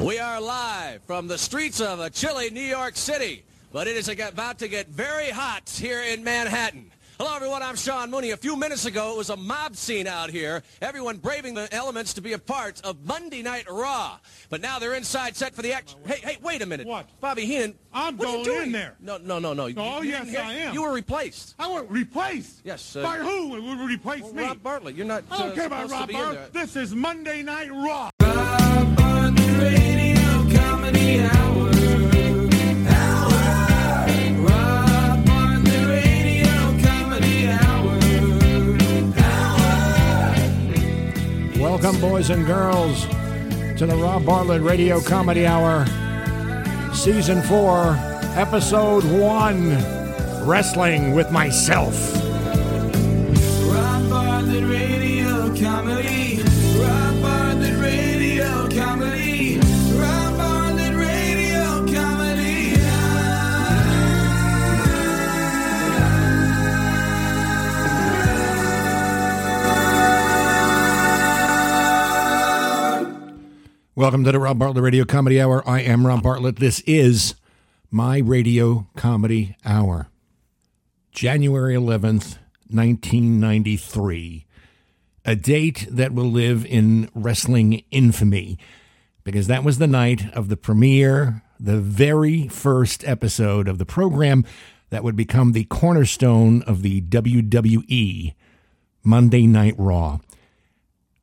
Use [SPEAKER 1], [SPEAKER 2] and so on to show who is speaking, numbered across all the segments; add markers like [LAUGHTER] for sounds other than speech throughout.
[SPEAKER 1] We are live from the streets of a chilly New York City, but it is about to get very hot here in Manhattan. Hello, everyone. I'm Sean Mooney. A few minutes ago, it was a mob scene out here. Everyone braving the elements to be a part of Monday Night Raw. But now they're inside set for the action. Hey, hey, wait a minute.
[SPEAKER 2] What?
[SPEAKER 1] Bobby Heenan.
[SPEAKER 2] I'm
[SPEAKER 1] what are you
[SPEAKER 2] going
[SPEAKER 1] doing?
[SPEAKER 2] in there.
[SPEAKER 1] No, no, no, no.
[SPEAKER 2] Oh,
[SPEAKER 1] You
[SPEAKER 2] yes,
[SPEAKER 1] didn't
[SPEAKER 2] I am.
[SPEAKER 1] You were replaced.
[SPEAKER 2] I want replaced.
[SPEAKER 1] Yes, uh,
[SPEAKER 2] By who would replace
[SPEAKER 1] Well,
[SPEAKER 2] me?
[SPEAKER 1] Rob Bartlett. You're not.
[SPEAKER 2] I don't
[SPEAKER 1] uh,
[SPEAKER 2] care about Rob
[SPEAKER 1] be in
[SPEAKER 2] Bartlett. This is Monday Night Raw.
[SPEAKER 3] Welcome, boys and girls, to the Rob Bartlett Radio Comedy Hour, Season 4, Episode 1 Wrestling with Myself. Welcome to the Rob Bartlett Radio Comedy Hour. I am Rob Bartlett. This is my Radio Comedy Hour. January 11th, 1993. A date that will live in wrestling infamy because that was the night of the premiere, the very first episode of the program that would become the cornerstone of the WWE Monday Night Raw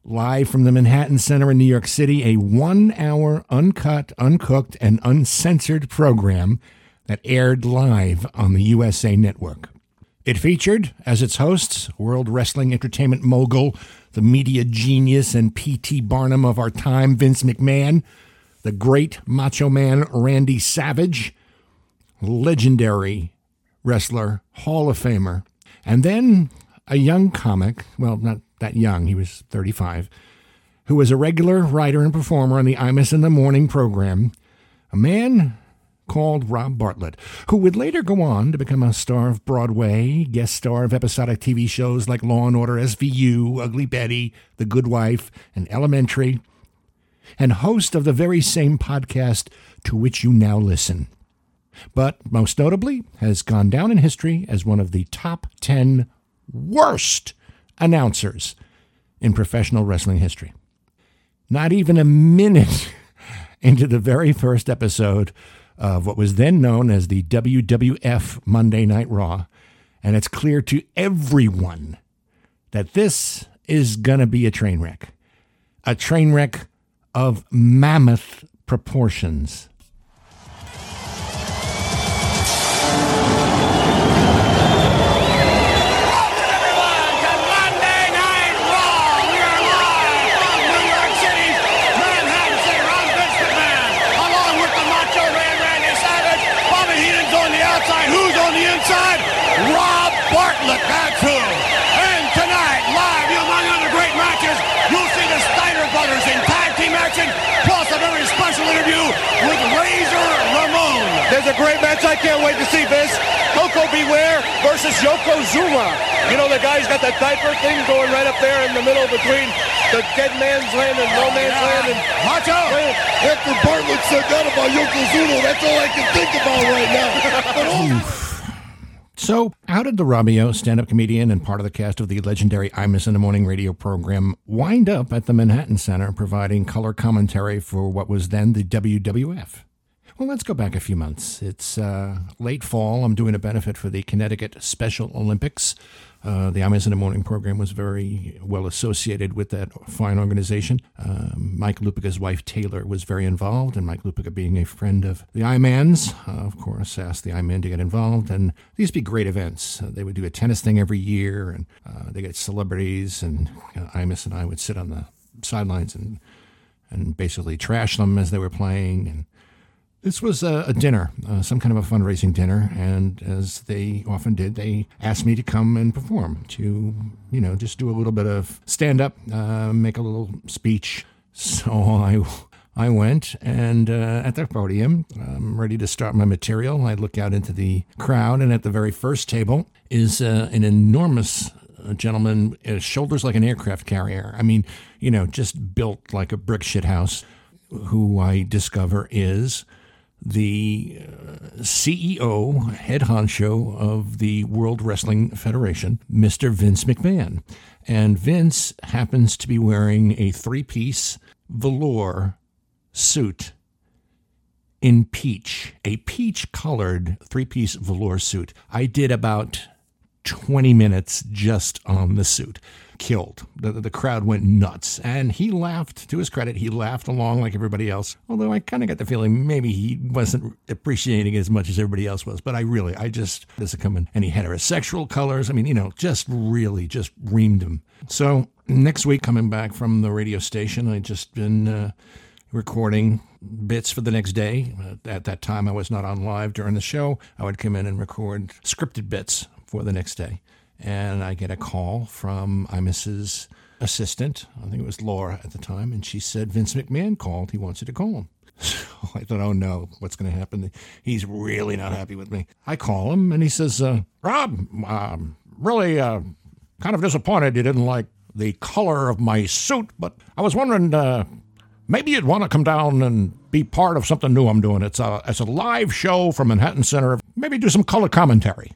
[SPEAKER 3] live from the Manhattan Center in New York City, a one hour uncut, uncooked, and uncensored program that aired live on the USA Network. It featured, as its hosts, World Wrestling Entertainment mogul, the media genius and P.T. Barnum of our time, Vince McMahon, the great Macho Man Randy Savage, legendary wrestler, Hall of Famer, and then a young comic, well, not that young, he was 35, who was a regular writer and performer on the Imus in the Morning program, a man called Rob Bartlett, who would later go on to become a star of Broadway, guest star of episodic TV shows like Law and Order SVU, Ugly Betty, The Good Wife, and Elementary, and host of the very same podcast to which you now listen. But most notably has gone down in history as one of the top 10 worst announcers in professional wrestling history. Not even a minute [LAUGHS] into the very first episode of what was then known as the WWF Monday Night Raw, and it's clear to everyone that this is going to be a train wreck. A train wreck of mammoth proportions. Robio, stand up comedian and part of the cast of the legendary Imus in the Morning radio program, wind up at the Manhattan Center providing color commentary for what was then the WWF? Well, let's go back a few months. It's uh, late fall. I'm doing a benefit for the Connecticut Special Olympics. Uh, the Imus in the Morning program was very well associated with that fine organization. Um, Mike Lupica's wife Taylor was very involved, and Mike Lupica, being a friend of the Imans, uh, of course, asked the I-Man to get involved. And these would be great events. Uh, they would do a tennis thing every year, and uh, they get celebrities, and uh, Imus and I would sit on the sidelines and and basically trash them as they were playing and this was a, a dinner, uh, some kind of a fundraising dinner, and as they often did, they asked me to come and perform, to you know, just do a little bit of stand up, uh, make a little speech. So I, I went, and uh, at the podium, I'm ready to start my material. I look out into the crowd, and at the very first table is uh, an enormous uh, gentleman, uh, shoulders like an aircraft carrier. I mean, you know, just built like a brick shit house who I discover is the uh, CEO, head honcho of the World Wrestling Federation, Mr. Vince McMahon. And Vince happens to be wearing a three piece velour suit in peach, a peach colored three piece velour suit. I did about 20 minutes just on the suit. Killed. The, the crowd went nuts. And he laughed, to his credit, he laughed along like everybody else. Although I kind of got the feeling maybe he wasn't appreciating as much as everybody else was. But I really, I just, this is coming. Any heterosexual colors, I mean, you know, just really just reamed him. So next week, coming back from the radio station, I'd just been uh, recording bits for the next day. At that time, I was not on live during the show. I would come in and record scripted bits for the next day. And I get a call from Imus's assistant. I think it was Laura at the time. And she said, Vince McMahon called. He wants you to call him. [LAUGHS] So I thought, oh no, what's going to happen? He's really not happy with me. I call him and he says, uh, Rob, um, really uh, kind of disappointed you didn't like the color of my suit, but I was wondering, uh, maybe you'd want to come down and be part of something new I'm doing. It's a, it's a live show from Manhattan Center. Maybe do some color commentary.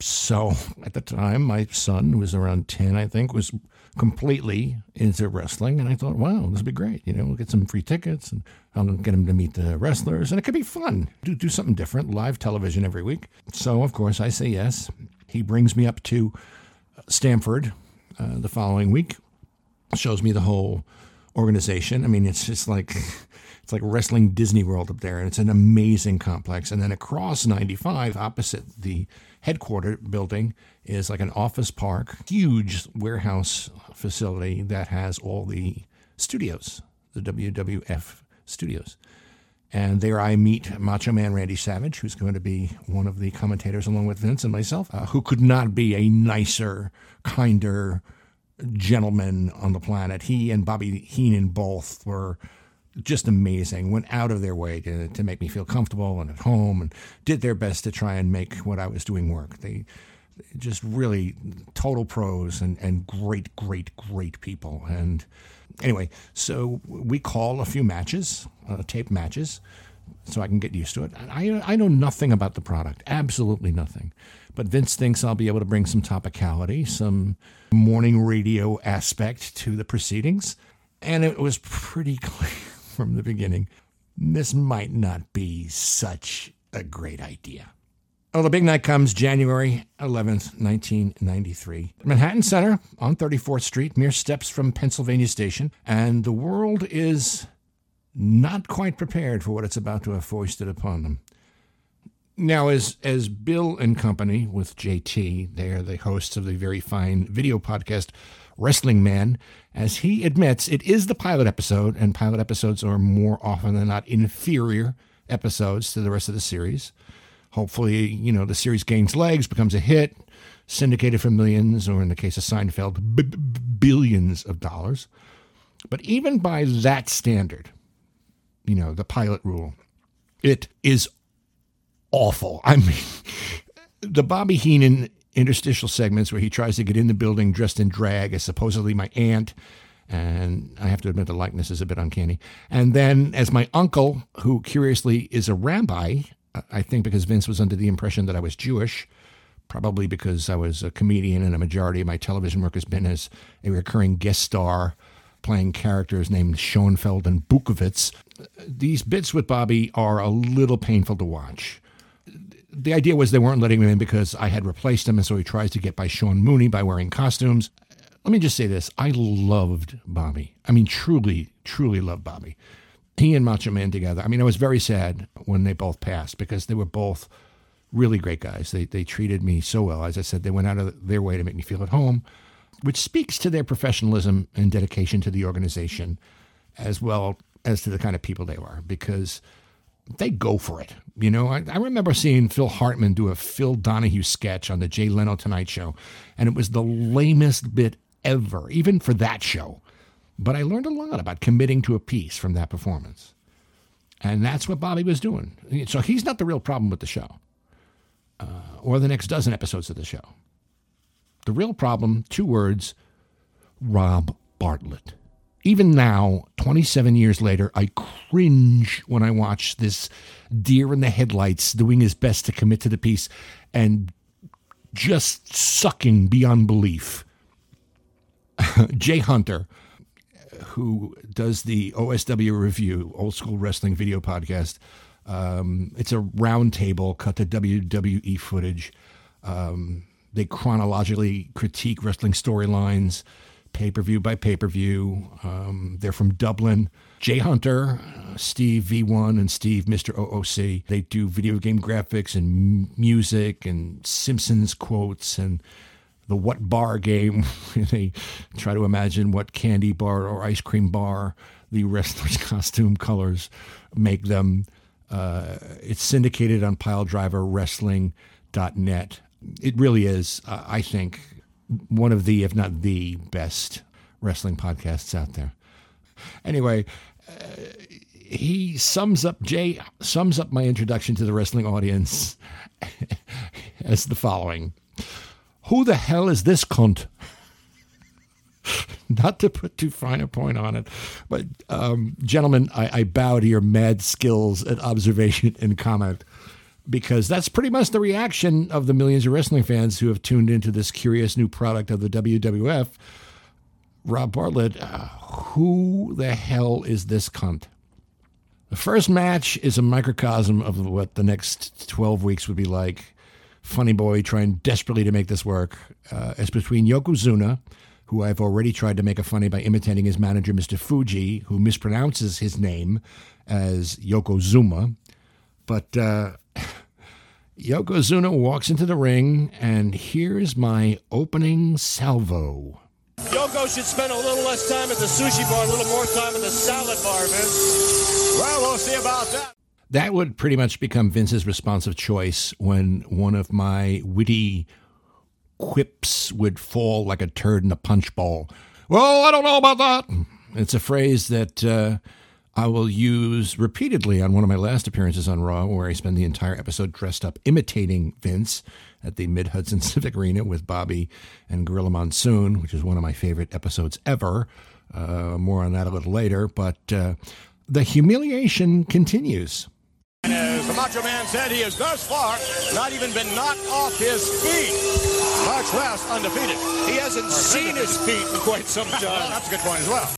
[SPEAKER 3] So [LAUGHS] at the time, my son, who was around 10, I think, was completely into wrestling. And I thought, wow, this would be great. You know, we'll get some free tickets and I'll get him to meet the wrestlers. And it could be fun. Do, do something different, live television every week. So, of course, I say yes. He brings me up to Stamford uh, the following week, shows me the whole organization. I mean, it's just like. [LAUGHS] It's like wrestling Disney World up there, and it's an amazing complex. And then across 95, opposite the headquarter building, is like an office park, huge warehouse facility that has all the studios, the WWF studios. And there I meet Macho Man Randy Savage, who's going to be one of the commentators along with Vince and myself, uh, who could not be a nicer, kinder gentleman on the planet. He and Bobby Heenan both were just amazing, went out of their way to, to make me feel comfortable and at home and did their best to try and make what I was doing work. They just really total pros and, and great, great, great people. And anyway, so we call a few matches, uh, tape matches, so I can get used to it. I, I know nothing about the product, absolutely nothing. But Vince thinks I'll be able to bring some topicality, some morning radio aspect to the proceedings. And it was pretty [LAUGHS] clear from the beginning this might not be such a great idea. Oh, the big night comes January 11th, 1993. Manhattan Center on 34th Street, mere steps from Pennsylvania Station, and the world is not quite prepared for what it's about to have foisted upon them. Now, as as Bill and company with JT, they are the hosts of the very fine video podcast Wrestling Man. As he admits, it is the pilot episode, and pilot episodes are more often than not inferior episodes to the rest of the series. Hopefully, you know, the series gains legs, becomes a hit, syndicated for millions, or in the case of Seinfeld, b- b- billions of dollars. But even by that standard, you know, the pilot rule, it is awful. I mean, [LAUGHS] the Bobby Heenan interstitial segments where he tries to get in the building dressed in drag as supposedly my aunt. And I have to admit, the likeness is a bit uncanny. And then, as my uncle, who curiously is a rabbi, I think because Vince was under the impression that I was Jewish, probably because I was a comedian and a majority of my television work has been as a recurring guest star playing characters named Schoenfeld and Bukovitz. These bits with Bobby are a little painful to watch the idea was they weren't letting him in because I had replaced him, and so he tries to get by Sean Mooney by wearing costumes. Let me just say this: I loved Bobby. I mean, truly, truly loved Bobby. He and Macho Man together. I mean, I was very sad when they both passed because they were both really great guys. They they treated me so well. As I said, they went out of their way to make me feel at home, which speaks to their professionalism and dedication to the organization, as well as to the kind of people they were. Because they go for it. You know, I, I, remember seeing Phil Hartman do a Phil Donahue sketch on the Jay Leno Tonight Show, and it was the lamest bit ever, even for that show. But I learned a lot about committing to a piece from that performance. And that's what Bobby was doing. So he's not the real problem with the show uh, or the next dozen episodes of the show. The real problem, two words Rob Bartlett. Even now, 27 years later, I cringe when I watch this deer in the headlights doing his best to commit to the piece and just sucking beyond belief. [LAUGHS] Jay Hunter, who does the OSW review, old school wrestling video podcast, um, it's a roundtable cut to WWE footage. Um, they chronologically critique wrestling storylines, pay per view by pay per view. Um, they're from Dublin. Jay Hunter, uh, Steve V1, and Steve Mr. OOC. They do video game graphics and m- music and Simpsons quotes and the what bar game. [LAUGHS] they try to imagine what candy bar or ice cream bar the wrestler's [LAUGHS] costume colors make them. Uh, it's syndicated on piledriverwrestling.net. It really is, uh, I think, one of the, if not the best wrestling podcasts out there. Anyway, uh, he sums up, Jay sums up my introduction to the wrestling audience [LAUGHS] as the following Who the hell is this cunt? [LAUGHS] Not to put too fine a point on it, but um, gentlemen, I, I bow to your mad skills at observation and comment because that's pretty much the reaction of the millions of wrestling fans who have tuned into this curious new product of the WWF. Rob Bartlett, uh, who the hell is this cunt? The first match is a microcosm of what the next 12 weeks would be like. Funny Boy trying desperately to make this work. Uh, it's between Yokozuna, who I've already tried to make a funny by imitating his manager, Mr. Fuji, who mispronounces his name as Yokozuma. But uh, [LAUGHS] Yokozuna walks into the ring, and here's my opening salvo.
[SPEAKER 4] Yoko should spend a little less time at the sushi bar, a little more time at the salad bar, Vince.
[SPEAKER 1] Well, we'll see about that.
[SPEAKER 3] That would pretty much become Vince's response of choice when one of my witty quips would fall like a turd in a punch bowl. Well, I don't know about that. It's a phrase that uh, I will use repeatedly on one of my last appearances on Raw, where I spend the entire episode dressed up imitating Vince at the Mid Hudson [LAUGHS] Civic Arena with Bobby and Gorilla Monsoon, which is one of my favorite episodes ever. Uh, more on that a little later, but uh, the humiliation continues.
[SPEAKER 1] And as the Macho Man said, he has thus far not even been knocked off his feet, much less undefeated.
[SPEAKER 4] He hasn't seen his feet in quite some time. [LAUGHS]
[SPEAKER 1] That's a good point as well.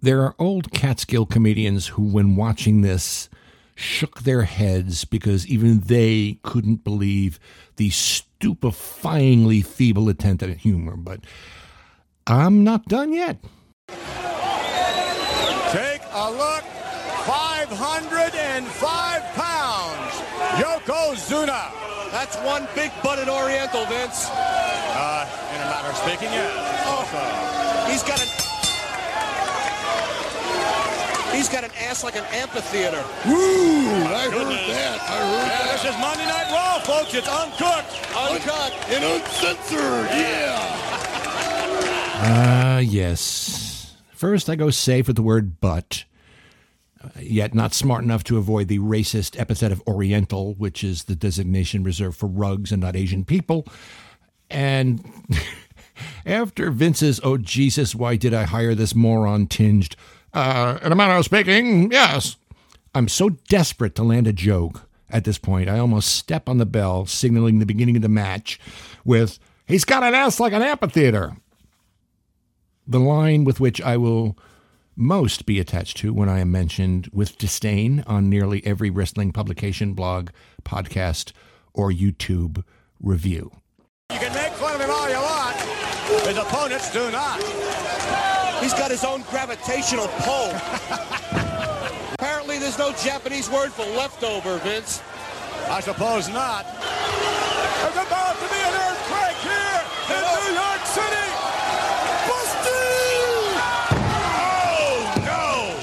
[SPEAKER 3] There are old Catskill comedians who, when watching this, shook their heads because even they couldn't believe the stupefyingly feeble attempt at humor. But I'm not done yet.
[SPEAKER 1] Take a look. 505 pounds. Yokozuna.
[SPEAKER 4] That's one big butted Oriental, Vince.
[SPEAKER 1] Uh, in a matter of speaking, yeah. Also,
[SPEAKER 4] He's got an. He's got an ass like an amphitheater. Woo!
[SPEAKER 2] I heard that. I heard
[SPEAKER 1] yeah, this is Monday Night Raw, folks. It's uncooked.
[SPEAKER 4] Uncut.
[SPEAKER 2] And uncensored, yeah.
[SPEAKER 3] Ah, yes. First, I go safe with the word but, uh, yet not smart enough to avoid the racist epithet of Oriental, which is the designation reserved for rugs and not Asian people. And [LAUGHS] after Vince's, oh Jesus, why did I hire this moron tinged, uh, in a manner of speaking, yes. I'm so desperate to land a joke at this point, I almost step on the bell, signaling the beginning of the match with, he's got an ass like an amphitheater the line with which I will most be attached to when I am mentioned with disdain on nearly every wrestling publication, blog, podcast, or YouTube review.
[SPEAKER 1] You can make fun of him all you want. His opponents do not.
[SPEAKER 4] He's got his own gravitational pull. Apparently, there's no Japanese word for leftover, Vince.
[SPEAKER 1] I suppose not. There's about to be an earthquake here in New York City. Busted! Oh, no!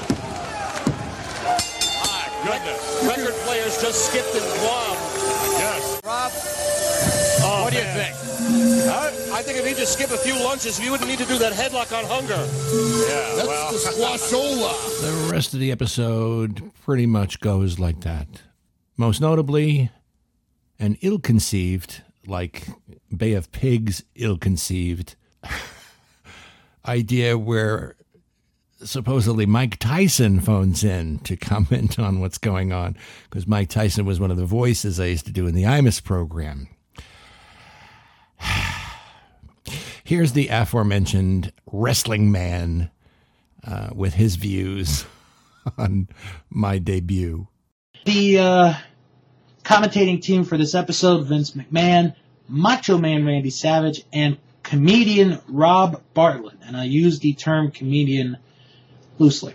[SPEAKER 1] My goodness.
[SPEAKER 4] Record players just skipped and Guam.
[SPEAKER 1] Yes.
[SPEAKER 4] Rob, oh,
[SPEAKER 1] what do you think?
[SPEAKER 4] I think if he just skip a few lunches, we wouldn't need to do that headlock on hunger.
[SPEAKER 1] Yeah, well,
[SPEAKER 2] That's the squashola.
[SPEAKER 3] The rest of the episode pretty much goes like that. Most notably, an ill conceived, like Bay of Pigs ill conceived [LAUGHS] idea where supposedly Mike Tyson phones in to comment on what's going on because Mike Tyson was one of the voices I used to do in the IMUS program. [SIGHS] Here's the aforementioned wrestling man uh, with his views [LAUGHS] on my debut.
[SPEAKER 5] The uh, commentating team for this episode Vince McMahon, Macho Man Randy Savage, and comedian Rob Bartlett. And I use the term comedian loosely.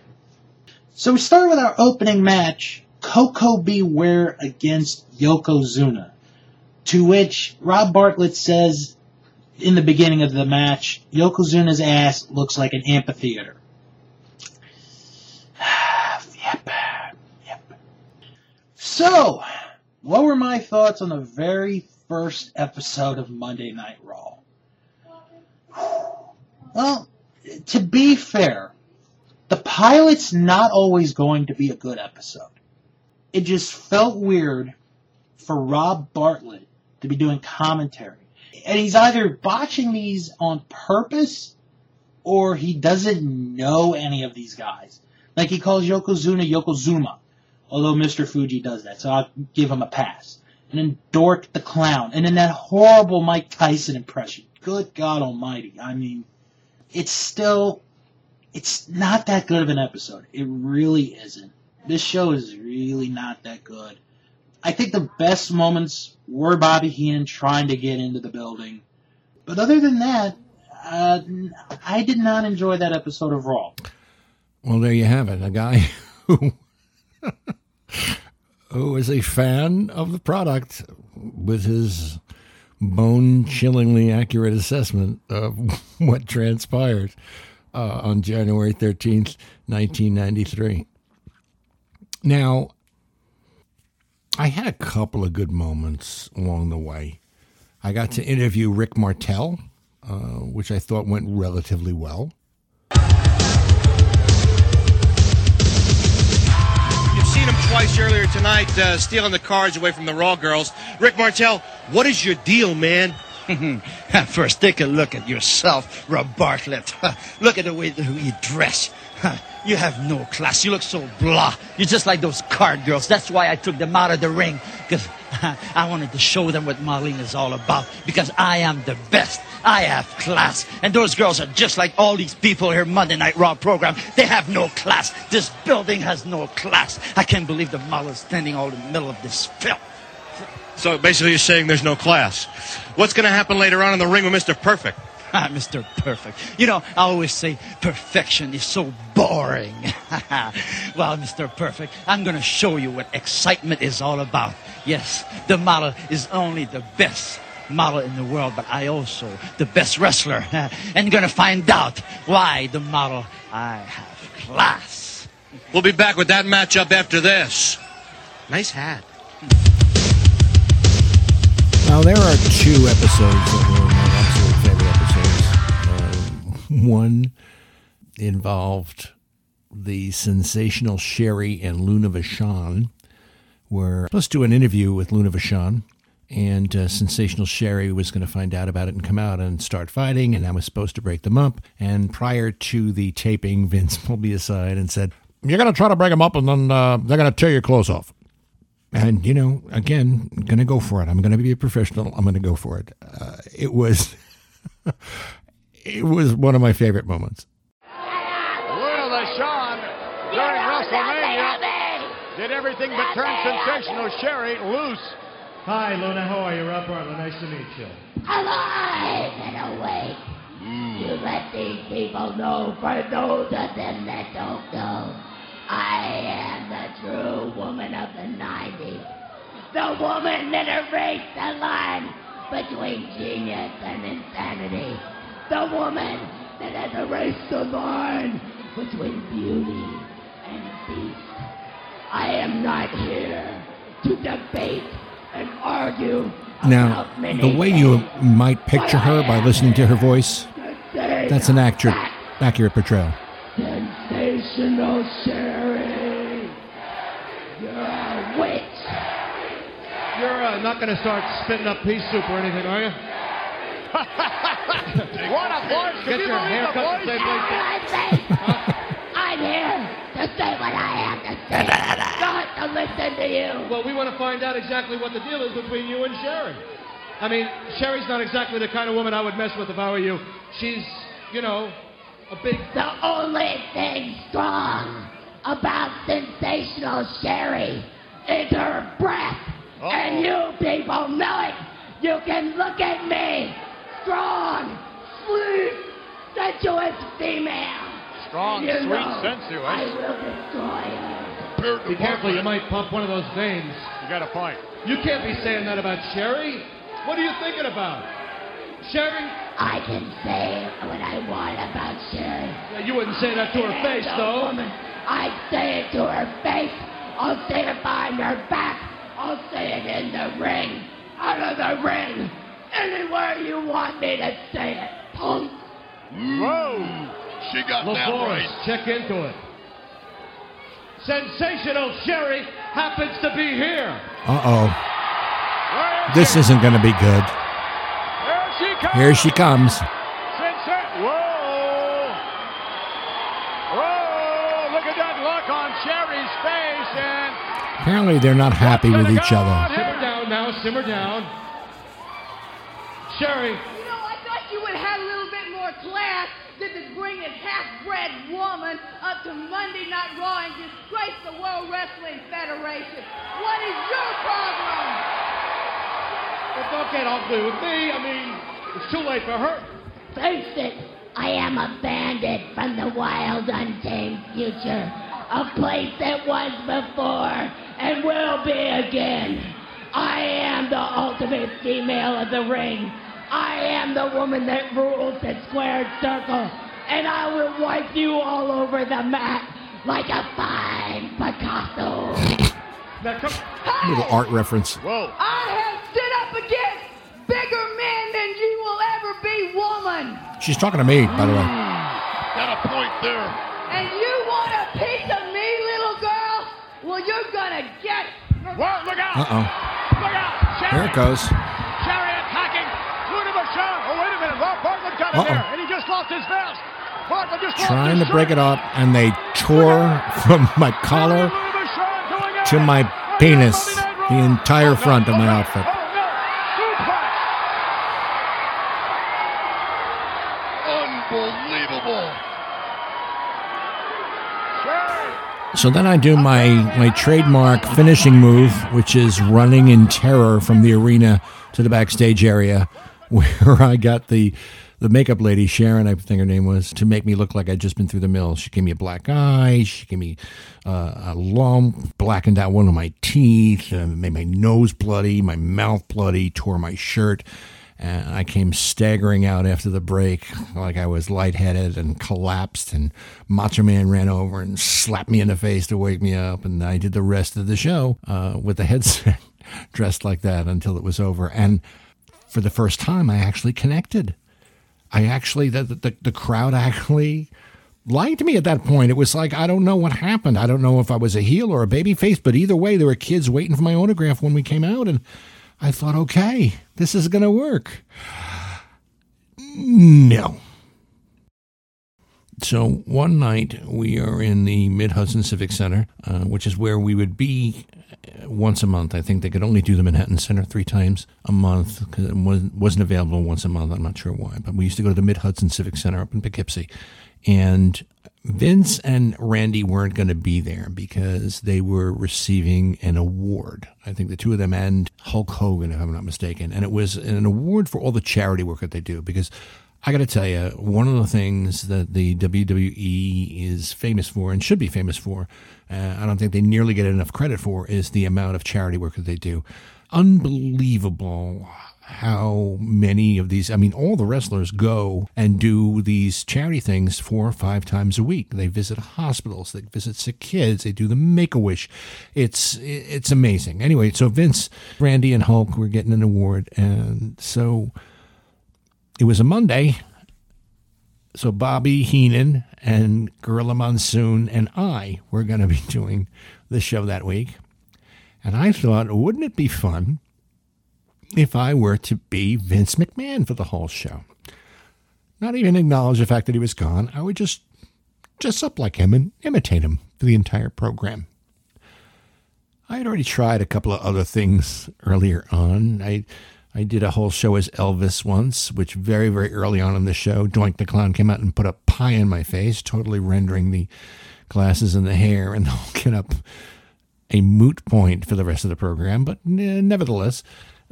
[SPEAKER 5] So we start with our opening match Koko B. Ware against Yokozuna. To which Rob Bartlett says in the beginning of the match, Yokozuna's ass looks like an amphitheater. [SIGHS] yep. Yep. So, what were my thoughts on the very first episode of Monday Night Raw? [SIGHS] Well, to be fair, the pilot's not always going to be a good episode. It just felt weird for Rob Bartlett to be doing commentary. And he's either botching these on purpose or he doesn't know any of these guys. Like he calls Yokozuna Yokozuma, although Mr. Fuji does that, so I'll give him a pass. And then Doink the Clown, and then that horrible Mike Tyson impression. Good God Almighty. I mean, it's still, it's not that good of an episode. It really isn't. This show is really not that good. I think the best moments were Bobby Heenan trying to get into the building. But other than that, uh, I did not enjoy that episode of Raw.
[SPEAKER 3] Well, there you have it. A guy who [LAUGHS] who is a fan of the product with his bone chillingly accurate assessment of [LAUGHS] what transpired uh, on January 13th, 1993. Now, I had a couple of good moments along the way. I got to interview Rick Martel, uh, which I thought went relatively well.
[SPEAKER 6] You've seen him twice earlier tonight, uh, stealing the cards away from the Raw girls. Rick Martel, what is your deal, man? [LAUGHS]
[SPEAKER 7] First, take a look at yourself, Rob Bartlett. [LAUGHS] look at the way that you dress. [LAUGHS] You have no class. You look so blah. You're just like those card girls. That's why I took them out of the ring. Because [LAUGHS] I wanted to show them what modeling is all about. Because I am the best. I have class. And those girls are just like all these people here Monday Night Raw program. They have no class. This building has no class. I can't believe the model is standing all in the middle of this filth.
[SPEAKER 6] So basically, you're saying there's no class. What's going to happen later on in the ring with Mr. Perfect? [LAUGHS]
[SPEAKER 7] Ah, Mr. Perfect. You know, I always say perfection is so boring. [LAUGHS] well, Mr. Perfect, I'm going to show you what excitement is all about. Yes, the model is only the best model in the world, but I also the best wrestler. [LAUGHS] and going to find out why the model I have class.
[SPEAKER 6] We'll be back with that matchup after this. Nice hat.
[SPEAKER 3] Now, there are two episodes that were one involved the sensational Sherry and Luna Vachon. We're supposed to do an interview with Luna Vachon, and uh, sensational Sherry was going to find out about it and come out and start fighting, and I was supposed to break them up. And prior to the taping, Vince [LAUGHS] pulled me aside and said, You're going to try to break them up, and then uh, they're going to tear your clothes off. And, you know, again, going to go for it. I'm going to be a professional. I'm going to go for it. Uh, it was. [LAUGHS] it was one of my favorite moments.
[SPEAKER 1] Luna Vachon during WrestleMania did everything but turn sensational Sherry loose.
[SPEAKER 8] Hi, Luna. How are you? Rob Bartlett. Nice to meet you.
[SPEAKER 9] alive and awake. You let these people know for those of them that don't know. I am the true woman of the 90s. The woman that erased the line between genius and insanity. The woman that has erased the line between beauty and beast. I am not here to debate and argue
[SPEAKER 3] Now,
[SPEAKER 9] about
[SPEAKER 3] the way you might picture her by listening to her voice, that's an accurate, accurate portrayal.
[SPEAKER 9] Sensational Sherry. You're a witch.
[SPEAKER 8] You're uh, not going to start spitting up pea soup or anything, are you? [LAUGHS] [LAUGHS]
[SPEAKER 1] What a voice! Can
[SPEAKER 8] Get
[SPEAKER 1] you
[SPEAKER 8] your
[SPEAKER 1] believe
[SPEAKER 8] hair
[SPEAKER 1] the
[SPEAKER 8] cut the
[SPEAKER 1] voice?
[SPEAKER 8] same place.
[SPEAKER 9] I say, here to say what I have to say, not to listen to you.
[SPEAKER 8] Well, we want to find out exactly what the deal is between you and Sherry. I mean, Sherry's not exactly the kind of woman I would mess with if I were you. She's, you know, a big.
[SPEAKER 9] The only thing strong about sensational Sherry is her breath. And you people know it. You can look at me. Strong, female.
[SPEAKER 10] Strong,
[SPEAKER 9] you
[SPEAKER 10] sweet,
[SPEAKER 9] know
[SPEAKER 10] sensuous.
[SPEAKER 9] I will destroy her.
[SPEAKER 8] Be careful, you might pump one of those veins.
[SPEAKER 10] You got a point.
[SPEAKER 8] You can't be saying that about Sherry. What are you thinking about? Sherry?
[SPEAKER 9] I can say what I want about Sherry.
[SPEAKER 8] Yeah, you wouldn't say that to her face, though.
[SPEAKER 9] Woman, I'd say it to her face. I'll say it behind her back. I'll say it in the ring. Out of the ring. Anywhere you want me to say it. Punk.
[SPEAKER 2] Whoa! She got that
[SPEAKER 8] LaForce,
[SPEAKER 2] right.
[SPEAKER 8] check into it. Sensational Sherry happens to be here.
[SPEAKER 3] Uh oh. This isn't going to be good.
[SPEAKER 10] Here she comes.
[SPEAKER 3] Here she comes.
[SPEAKER 10] Sensa- Whoa! Whoa! Look at that look on Sherry's face, and
[SPEAKER 3] Apparently, they're not happy with each other.
[SPEAKER 8] Simmer down now, simmer down. Sherry,
[SPEAKER 11] You know, I thought you would have a little bit class than to bring this half-bred woman up to Monday Night Raw and disgrace the World Wrestling Federation. What is your problem?
[SPEAKER 8] well, don't get ugly with me. I mean, it's too late for her.
[SPEAKER 9] Face it, I am a bandit from the wild, untamed future. A place that was before and will be again. I am the ultimate female of the ring. I am the woman that rules the squared circle. And I will wipe you all over the mat like a fine Picasso.
[SPEAKER 8] Now, come.
[SPEAKER 3] Little art reference.
[SPEAKER 10] whoa!
[SPEAKER 11] I have stood up against bigger men than you will ever be woman.
[SPEAKER 3] She's talking to me, by the way.
[SPEAKER 2] Got a point there.
[SPEAKER 11] And you want a piece of me, little girl? Well, you're gonna get it.
[SPEAKER 10] Whoa! Look out!
[SPEAKER 3] Uh oh.
[SPEAKER 10] Look out! Sherry!
[SPEAKER 3] Here it goes.
[SPEAKER 10] Oh wait a minute! Rob Bartlett got in
[SPEAKER 3] Uh-oh.
[SPEAKER 10] there, and he just lost his vest. Bartlett just
[SPEAKER 3] Trying to break it up, and they tore from my collar to my penis the entire front of my outfit.
[SPEAKER 2] Oh, Unbelievable.
[SPEAKER 3] So then I do my, my trademark finishing move, which is running in terror from the arena to the backstage area, where I got the the makeup lady Sharon, I think her name was, to make me look like I'd just been through the mill. She gave me a black eye. She gave me uh, a lump, blackened out one of my teeth, uh, made my nose bloody, my mouth bloody, tore my shirt. And I came staggering out after the break like I was lightheaded and collapsed. And Macho Man ran over and slapped me in the face to wake me up. And I did the rest of the show uh, with the headset [LAUGHS] dressed like that until it was over. And for the first time, I actually connected. I actually, the, the, the crowd actually liked me at that point. It was like, I don't know what happened. I don't know if I was a heel or a baby face, but either way, there were kids waiting for my autograph when we came out. And I thought, okay, this is going to work. No. So one night we are in the Mid Hudson Civic Center, uh, which is where we would be once a month. I think they could only do the Manhattan Center three times a month because it was, wasn't available once a month. I'm not sure why, but we used to go to the Mid Hudson Civic Center up in Poughkeepsie, and Vince and Randy weren't going to be there because they were receiving an award. I think the two of them and Hulk Hogan, if I'm not mistaken, and it was an award for all the charity work that they do because. I got to tell you, one of the things that the WWE is famous for and should be famous for, uh, I don't think they nearly get enough credit for, is the amount of charity work that they do. Unbelievable how many of these, I mean, all the wrestlers go and do these charity things four or five times a week. They visit hospitals, they visit sick kids, they do the Make a Wish. It's, it's amazing. Anyway, so Vince, Randy, and Hulk were getting an award. And so it was a Monday. So Bobby Heenan and Gorilla Monsoon and I were going to be [LAUGHS] doing the show that week. And I thought, wouldn't it be fun if I were to be Vince McMahon for the whole show? Not even acknowledge the fact that he was gone. I would just dress up like him and imitate him for the entire program. I had already tried a couple of other things earlier on. I I did a whole show as Elvis once, which very, very early on in the show, Doink the Clown came out and put a pie in my face, totally rendering the glasses and the hair and the whole get up a moot point for the rest of the program. But nevertheless,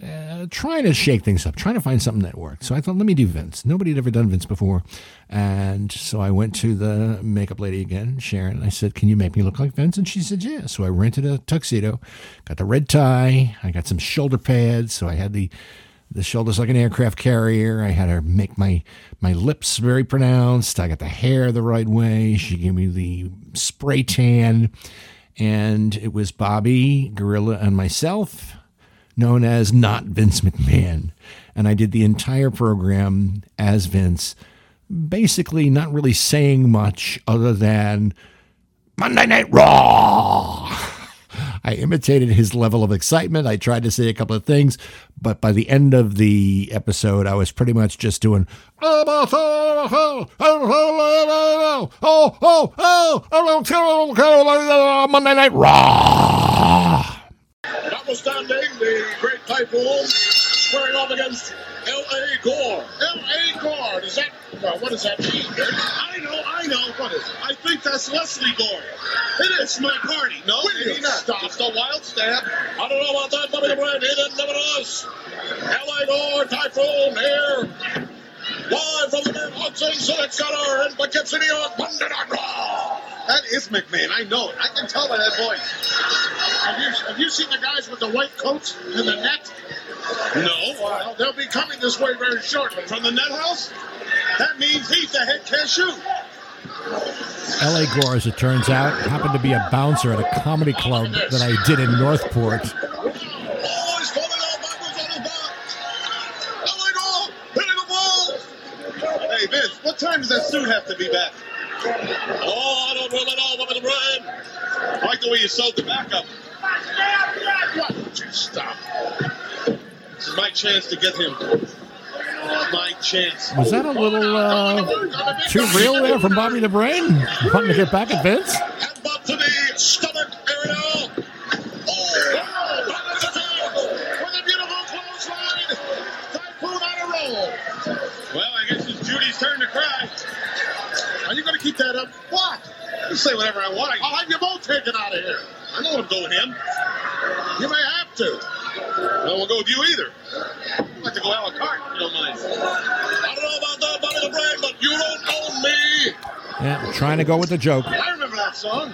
[SPEAKER 3] uh, trying to shake things up, trying to find something that worked. So I thought, let me do Vince. Nobody had ever done Vince before. And so I went to the makeup lady again, Sharon, and I said, Can you make me look like Vince? And she said, Yeah. So I rented a tuxedo, got the red tie, I got some shoulder pads. So I had the the shoulders like an aircraft carrier. I had her make my my lips very pronounced. I got the hair the right way. She gave me the spray tan, and it was Bobby Gorilla and myself known as Not Vince McMahon. And I did the entire program as Vince, basically not really saying much other than Monday Night Raw. I imitated his level of excitement. I tried to say a couple of things, but by the end of the episode, I was pretty much just doing oh oh oh Monday Night Raw.
[SPEAKER 2] Notwithstanding the great typhoon squaring off against L.A. Gore. L.A. Gore. Does that? Well, what does that mean? I know. I know. What is it? I think that's Leslie Gore. It is my party. No, maybe not. Stop. It's the wild stab. I don't know about that, Brain. He didn't never us. L.A. Gore typhoon here. Live from the Hudson Civic Center in Poughkeepsie, New York. Monday Night Raw.
[SPEAKER 12] That is McMahon. I know it. I can tell by that voice.
[SPEAKER 2] Have you, have you seen the guys with the white coats and the net?
[SPEAKER 12] No.
[SPEAKER 2] Well, they'll be coming this way very shortly.
[SPEAKER 12] From the net house? That means he's the head cashew.
[SPEAKER 3] L.A. Gore, as it turns out, happened to be a bouncer at a comedy club that I did in Northport.
[SPEAKER 2] Oh, he's falling off backwards on his back. L.A. Gore hitting the ball.
[SPEAKER 12] Hey, Vince, what time does that suit have to be back?
[SPEAKER 2] Oh, I don't know, Bobby the Brain.
[SPEAKER 12] I like the way you sewed the back up.
[SPEAKER 2] What? Would you stop?
[SPEAKER 12] This is my chance to get him. My chance.
[SPEAKER 3] Was that a little uh, too real there from Bobby the Brain? Wanting to get back at Vince?
[SPEAKER 2] Headbutt to the stomach area.
[SPEAKER 12] Say whatever I want.
[SPEAKER 2] I'll have you both taken out of here.
[SPEAKER 12] I know I'm going him.
[SPEAKER 2] You may have to.
[SPEAKER 12] I don't want to go with you either. I'd like to go a la carte, if you don't mind.
[SPEAKER 2] I don't know about that, Bobby the Brain, but you don't own me.
[SPEAKER 3] Yeah, trying to go with the joke.
[SPEAKER 12] I remember that song.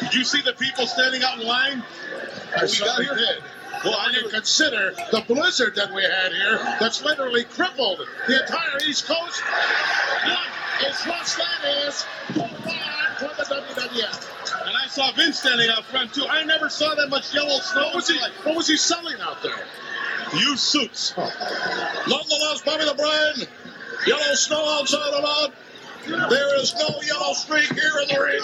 [SPEAKER 12] Did you see the people standing out in line?
[SPEAKER 2] I
[SPEAKER 12] we got
[SPEAKER 2] certainly
[SPEAKER 12] here?
[SPEAKER 2] did. Well, when you consider the blizzard that we had here, that's literally crippled the entire East Coast. What is what that is for the WWF?
[SPEAKER 12] And I saw Vince standing out front too. I never saw that much yellow snow.
[SPEAKER 2] What was he? What was he selling out there?
[SPEAKER 12] Used suits.
[SPEAKER 2] Nonetheless, Bobby the Brain, yellow snow outside the lot. There is no yellow streak here in the ring.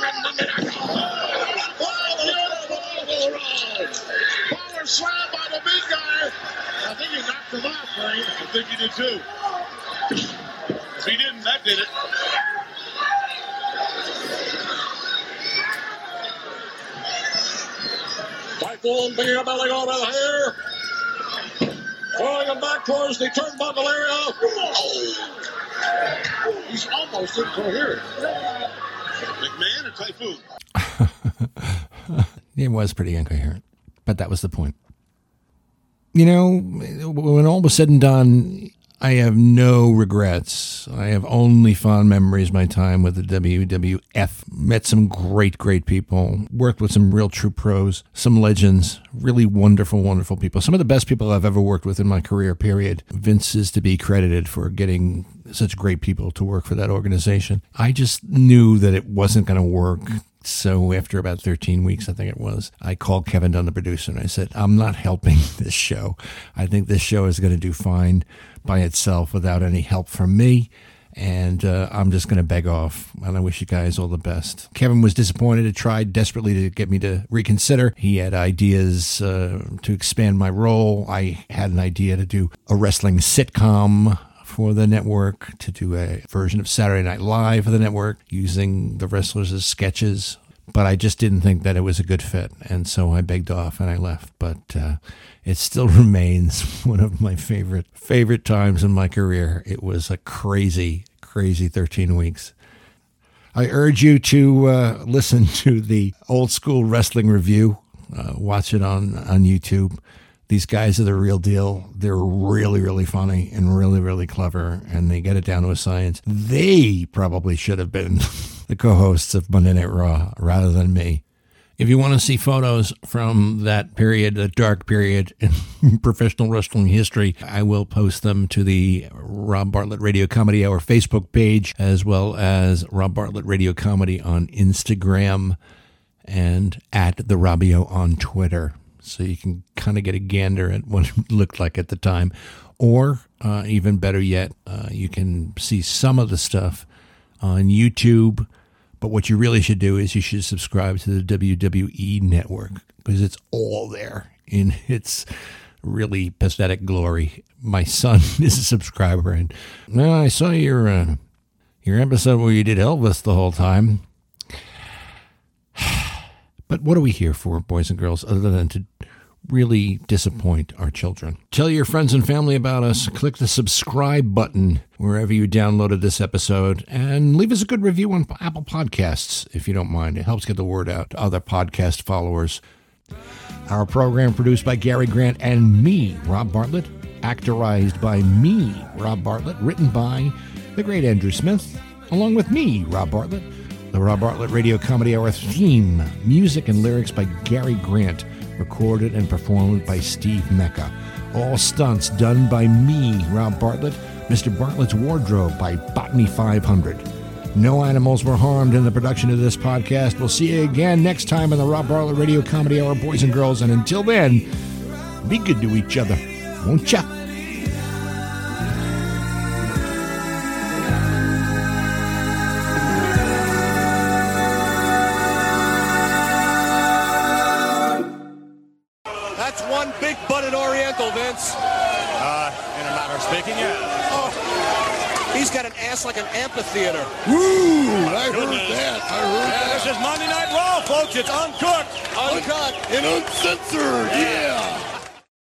[SPEAKER 2] Power slam by the big guy. I think he knocked him out, Brain.
[SPEAKER 12] I think he did too.
[SPEAKER 2] Picking up the hair. Throwing him back towards the turnbuckle area. He's almost incoherent.
[SPEAKER 12] McMahon or Typhoon? [LAUGHS]
[SPEAKER 3] It was pretty incoherent, but that was the point. You know, when all was said and done, I have no regrets. I have only fond memories my time with the WWF. Met some great, great people. Worked with some real true pros, some legends, really wonderful, wonderful people. Some of the best people I've ever worked with in my career, period. Vince is to be credited for getting such great people to work for that organization. I just knew that it wasn't going to work. So after about 13 weeks, I think it was, I called Kevin Dunn, the producer, and I said, I'm not helping [LAUGHS] this show. I think this show is going to do fine by itself without any help from me. And uh, I'm just going to beg off. And I wish you guys all the best. Kevin was disappointed. He tried desperately to get me to reconsider. He had ideas uh, to expand my role. I had an idea to do a wrestling sitcom for the network to do a version of Saturday Night Live for the network using the wrestlers as sketches. But I just didn't think that it was a good fit. And so I begged off and I left. But uh, it still [LAUGHS] remains one of my favorite, favorite times in my career. It was a crazy, crazy 13 weeks. I urge you to uh, listen [LAUGHS] to the old school wrestling review. Uh, watch it on, on YouTube. These guys are the real deal. They're really, really funny and really, really clever, and they get it down to a science. They probably should have been [LAUGHS] the co hosts of Monday Night Raw rather than me. If you want to see photos from that period, the dark period in [LAUGHS] professional wrestling history, I will post them to the Rob Bartlett Radio Comedy Hour Facebook page, as well as Rob Bartlett Radio Comedy on Instagram and at the Robio on Twitter. So you can kind of get a gander at what it [LAUGHS] looked like at the time. Or uh, even better yet, uh, you can see some of the stuff on YouTube. But what you really should do is you should subscribe to the WWE network because it's all there in [LAUGHS] its really pathetic glory. My son [LAUGHS] is a subscriber, and well, I saw your uh, your episode where you did Elvis the whole time. [SIGHS] But what are we here for, boys and girls, other than to really disappoint our children? Tell your friends and family about us. Click the subscribe button wherever you downloaded this episode and leave us a good review on Apple Podcasts if you don't mind. It helps get the word out to other podcast followers. Our program produced by Gary Grant and me, Rob Bartlett. Actorized by me, Rob Bartlett. Written by the great Andrew Smith, along with me, Rob Bartlett. The Rob Bartlett Radio Comedy Hour theme, music and lyrics by Gary Grant, recorded and performed by Steve Mecca. All stunts done by me, Rob Bartlett. Mr. Bartlett's Wardrobe by Botany 500. No animals were harmed in the production of this podcast. We'll see you again next time on the Rob Bartlett Radio Comedy Hour, boys and girls. And until then, be good to each other, won't ya?
[SPEAKER 4] Amphitheater.
[SPEAKER 2] Ooh, I heard that. I heard
[SPEAKER 1] Yeah,
[SPEAKER 2] that.
[SPEAKER 1] this is Monday Night Raw, folks. It's uncooked.
[SPEAKER 4] Uncut.
[SPEAKER 2] And uncensored, yeah.